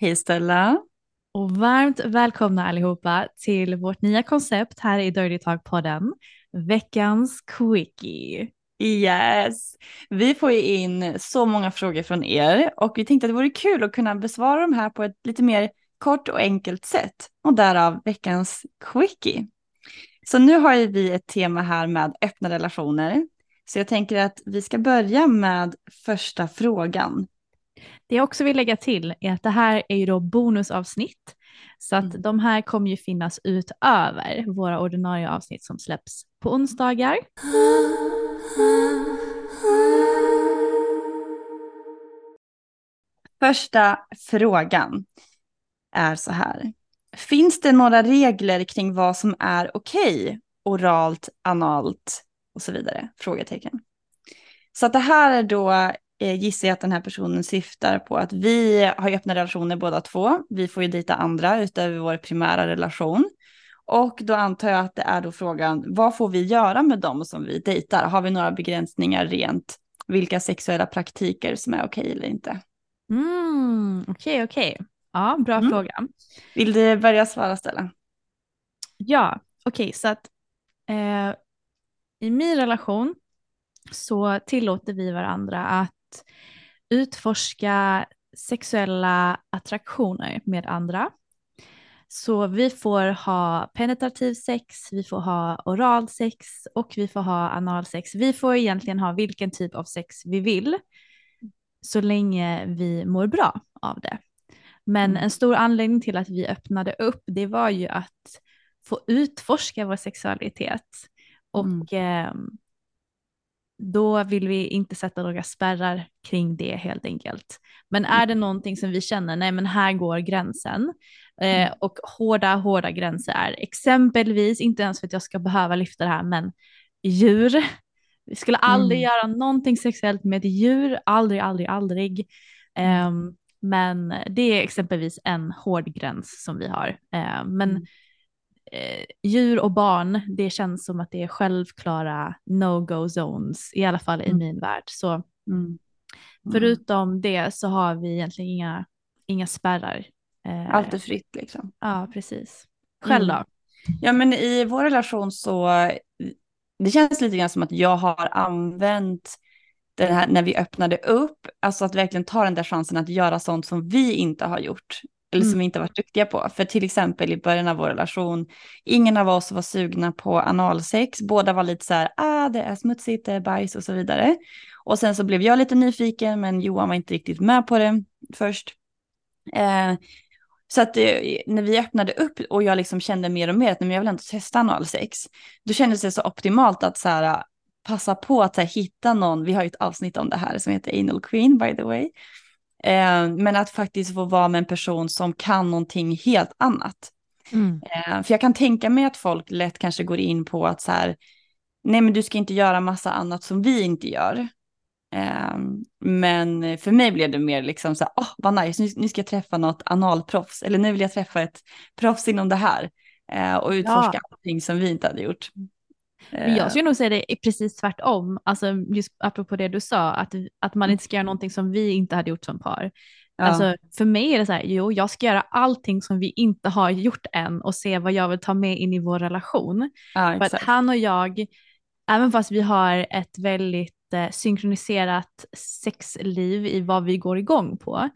Hej Stella. och varmt välkomna allihopa till vårt nya koncept här i Dirty Talk-podden, veckans quickie. Yes, vi får ju in så många frågor från er och vi tänkte att det vore kul att kunna besvara dem här på ett lite mer kort och enkelt sätt och därav veckans quickie. Så nu har ju vi ett tema här med öppna relationer. Så jag tänker att vi ska börja med första frågan. Det jag också vill lägga till är att det här är ju då bonusavsnitt, så att Mm. de här kommer ju finnas utöver våra ordinarie avsnitt som släpps på onsdagar. Första frågan är så här. Finns det några regler kring vad som är okej? Oralt, analt och så vidare? Frågetecken. Så att det här är då, gissar jag att den här personen syftar på att vi har ju öppna relationer båda två. Vi får ju dejta andra utöver vår primära relation. Och då antar jag att det är då frågan, vad får vi göra med dem som vi dejtar? Har vi några begränsningar rent vilka sexuella praktiker som är okej eller inte? Mm, Okej, okej. Ja, bra Mm. fråga. Vill du börja svara Stella? Ja, okej, så att eh, i min relation så tillåter vi varandra att utforska sexuella attraktioner med andra. Så vi får ha penetrativ sex, vi får ha oral sex och vi får ha analsex. Vi får egentligen ha vilken typ av sex vi vill så länge vi mår bra av det. Men Mm. en stor anledning till att vi öppnade upp det var ju att få utforska vår sexualitet. Och ehm, då vill vi inte sätta några spärrar kring det helt enkelt. Men är det någonting som vi känner, nej men här går gränsen. Eh, och hårda, hårda gränser är exempelvis, inte ens för att jag ska behöva lyfta det här, men djur. Vi skulle aldrig Mm. göra någonting sexuellt med ett djur, aldrig, aldrig, aldrig. Ehm, men det är exempelvis en hård gräns som vi har. Eh, men Mm. Eh, djur och barn, det känns som att det är självklara no-go zones, i alla fall i Mm. min värld. Så Mm. förutom det så har vi egentligen inga, inga spärrar. Eh, Allt är fritt liksom. Ja, precis. Själv då? Mm. Ja, men i vår relation så, det känns lite grann som att jag har använt den här när vi öppnade upp, alltså att verkligen ta den där chansen att göra sånt som vi inte har gjort. Eller som Mm. vi inte har varit duktiga på. För till exempel i början av vår relation, ingen av oss var sugna på analsex. Båda var lite så här, ah det är smutsigt, det är bajs och så vidare. Och sen så blev jag lite nyfiken, men Johan var inte riktigt med på det först. Eh, så att eh, när vi öppnade upp och jag liksom kände mer och mer att men jag vill ändå testa analsex, då kändes det så optimalt att så här, passa på att här, hitta någon, vi har ju ett avsnitt om det här som heter Anal Queen by the way. Eh, men att faktiskt få vara med en person som kan någonting helt annat. Mm. Eh, för jag kan tänka mig att folk lätt kanske går in på att så här, nej men du ska inte göra massa annat som vi inte gör. Eh, men för mig blev det mer liksom så här, åh oh, vad nice, nu, nu ska jag träffa något analproffs, eller nu vill jag träffa ett proffs inom det här. Och utforska ja. allting som vi inte hade gjort. Men jag skulle nog säga det är precis tvärtom, alltså just apropå det du sa, att, att man inte ska göra någonting som vi inte hade gjort som par. Ja. Alltså, för mig är det så här, jo jag ska göra allting som vi inte har gjort än och se vad jag vill ta med in i vår relation. Ja, för att han och jag, även fast vi har ett väldigt eh, synkroniserat sexliv i vad vi går igång på,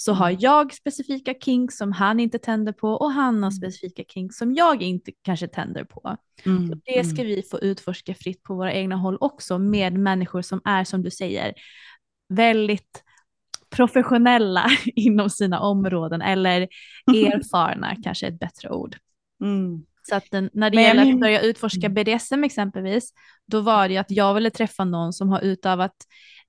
så har mm. jag specifika kinks som han inte tänder på och han har mm. specifika kinks som jag inte kanske tänder på. Mm. Det ska vi få utforska fritt på våra egna håll också med människor som är som du säger väldigt professionella inom sina områden eller erfarna kanske är ett bättre ord. Mm. Så att den, när det Men gäller att börja utforska BDSM exempelvis, då var det att jag ville träffa någon som har utövat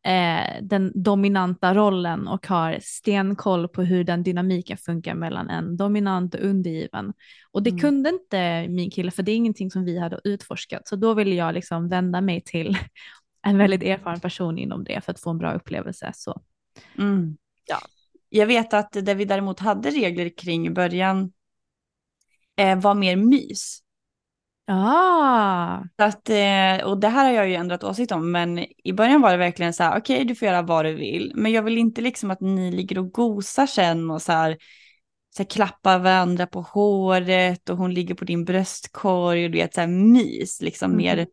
eh, den dominanta rollen och har stenkoll på hur den dynamiken funkar mellan en dominant och undergiven. Och det mm. kunde inte min kille för det är ingenting som vi hade utforskat. Så då ville jag liksom vända mig till en väldigt erfaren person inom det för att få en bra upplevelse. Så. Mm. Ja. Jag vet att det vi däremot hade regler kring i början eh, var mer mys. Ah. Så att, eh, och det här har jag ju ändrat åsikt om, men i början var det verkligen så här, okej okay, du får göra vad du vill, men jag vill inte liksom att ni ligger och gosar sen och så här, så här klappar varandra på håret och hon ligger på din bröstkorg och du vet så här mys, liksom mm. mer.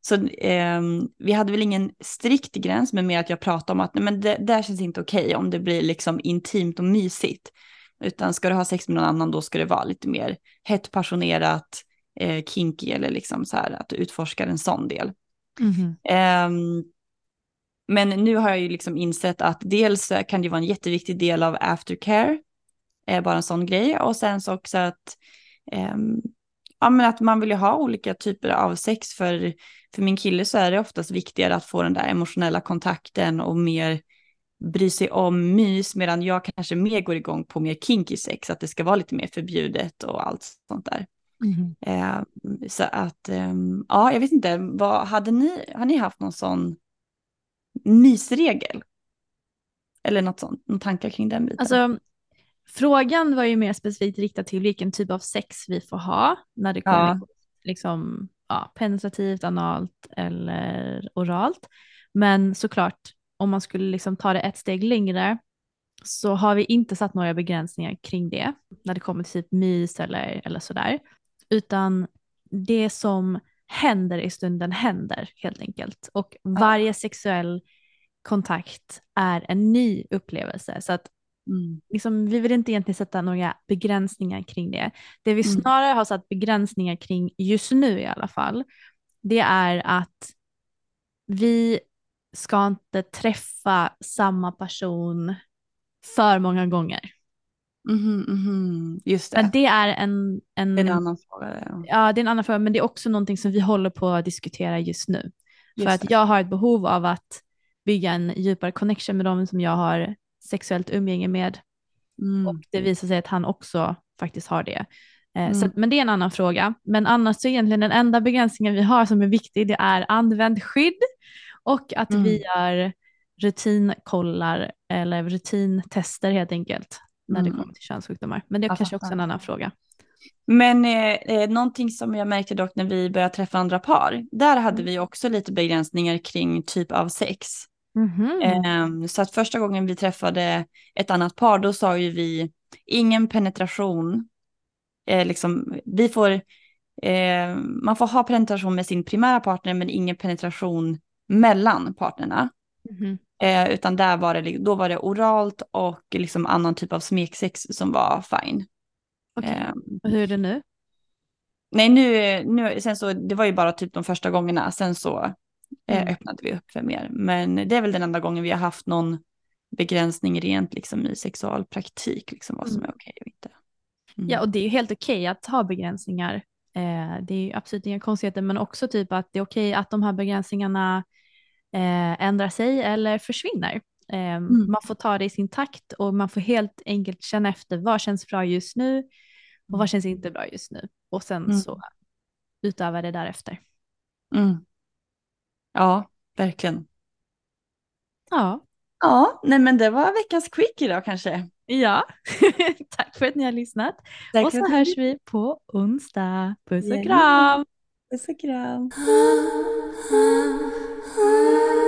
Så eh, vi hade väl ingen strikt gräns, men mer att jag pratade om att nej, men det där känns inte okej okay om det blir liksom intimt och mysigt. Utan ska du ha sex med någon annan då ska det vara lite mer hett passionerat, eh, kinky eller liksom så här att du utforskar en sån del. Mm. Eh, men nu har jag ju liksom insett att dels kan det vara en jätteviktig del av aftercare, eh, bara en sån grej, och sen så också att, eh, ja, men att man vill ju ha olika typer av sex, för, för min kille så är det oftast viktigare att få den där emotionella kontakten och mer bry sig om mys, medan jag kanske mer går igång på mer kinky sex, att det ska vara lite mer förbjudet och allt sånt där. Mm. Eh, så att, eh, ja, jag vet inte, vad, hade ni, har ni haft någon sån mysregel? Eller något sånt, någon tankar kring den biten? Alltså, frågan var ju mer specifikt riktad till vilken typ av sex vi får ha när det kommer ja. liksom, ja, penetrativt, analt eller oralt. Men såklart, om man skulle liksom ta det ett steg längre så har vi inte satt några begränsningar kring det när det kommer till typ mys eller, eller sådär utan det som händer i stunden händer helt enkelt. Och varje sexuell kontakt är en ny upplevelse. Så att mm. liksom, vi vill inte egentligen sätta några begränsningar kring det. Det vi mm. snarare har satt begränsningar kring just nu i alla fall, det är att vi ska inte träffa samma person för många gånger. Mm, mm, just det. Men det är en, en, är en annan fråga. Ja. ja. det är en annan fråga, men det är också någonting som vi håller på att diskutera just nu. Just för att det. jag har ett behov av att bygga en djupare connection med dem som jag har sexuellt umgänge med. Mm. Och det visar sig att han också faktiskt har det. Eh, så, mm. men det är en annan fråga. Men annars så egentligen den enda begränsningen vi har som är viktig det är använd skydd och att vi Mm. gör rutinkollar eller rutintester helt enkelt när det Mm. kommer till könssjukdomar. Men det är Jag kanske också en annan fråga. Men eh, eh, någonting som jag märkte dock när vi började träffa andra par, där hade vi också lite begränsningar kring typ av sex. Mhm. Ehm, så att första gången vi träffade ett annat par, då sa ju vi ingen penetration. Eh, liksom, vi får, eh, man får ha penetration med sin primära partner, men ingen penetration mellan partnerna. Mhm. Eh, utan där var det, då var det oralt och liksom annan typ av smeksex som var fine. Ehm, Och hur är det nu? nej, nu, nu, sen så, det var ju bara typ de första gångerna, sen så eh, Mm. öppnade vi upp för mer. Men det är väl den enda gången vi har haft någon begränsning rent liksom i sexualpraktik, liksom vad som Mm. är okej och inte. Mm. Ja, och det är ju helt okej att ha begränsningar Eh, det är ju absolut inga konstigheter, men också typ att det är okej att de här begränsningarna eh, ändrar sig eller försvinner. Eh, Mm. Man får ta det i sin takt och man får helt enkelt känna efter vad känns bra just nu och vad känns inte bra just nu. Och sen Mm. så utöva det därefter. Mm. Ja, verkligen. Ja, Ja, nej men det var veckans quick idag kanske. ja. tack för att ni har lyssnat. Tack och så att hörs vi på onsdag. Puss och kram! Puss och kram. Oh.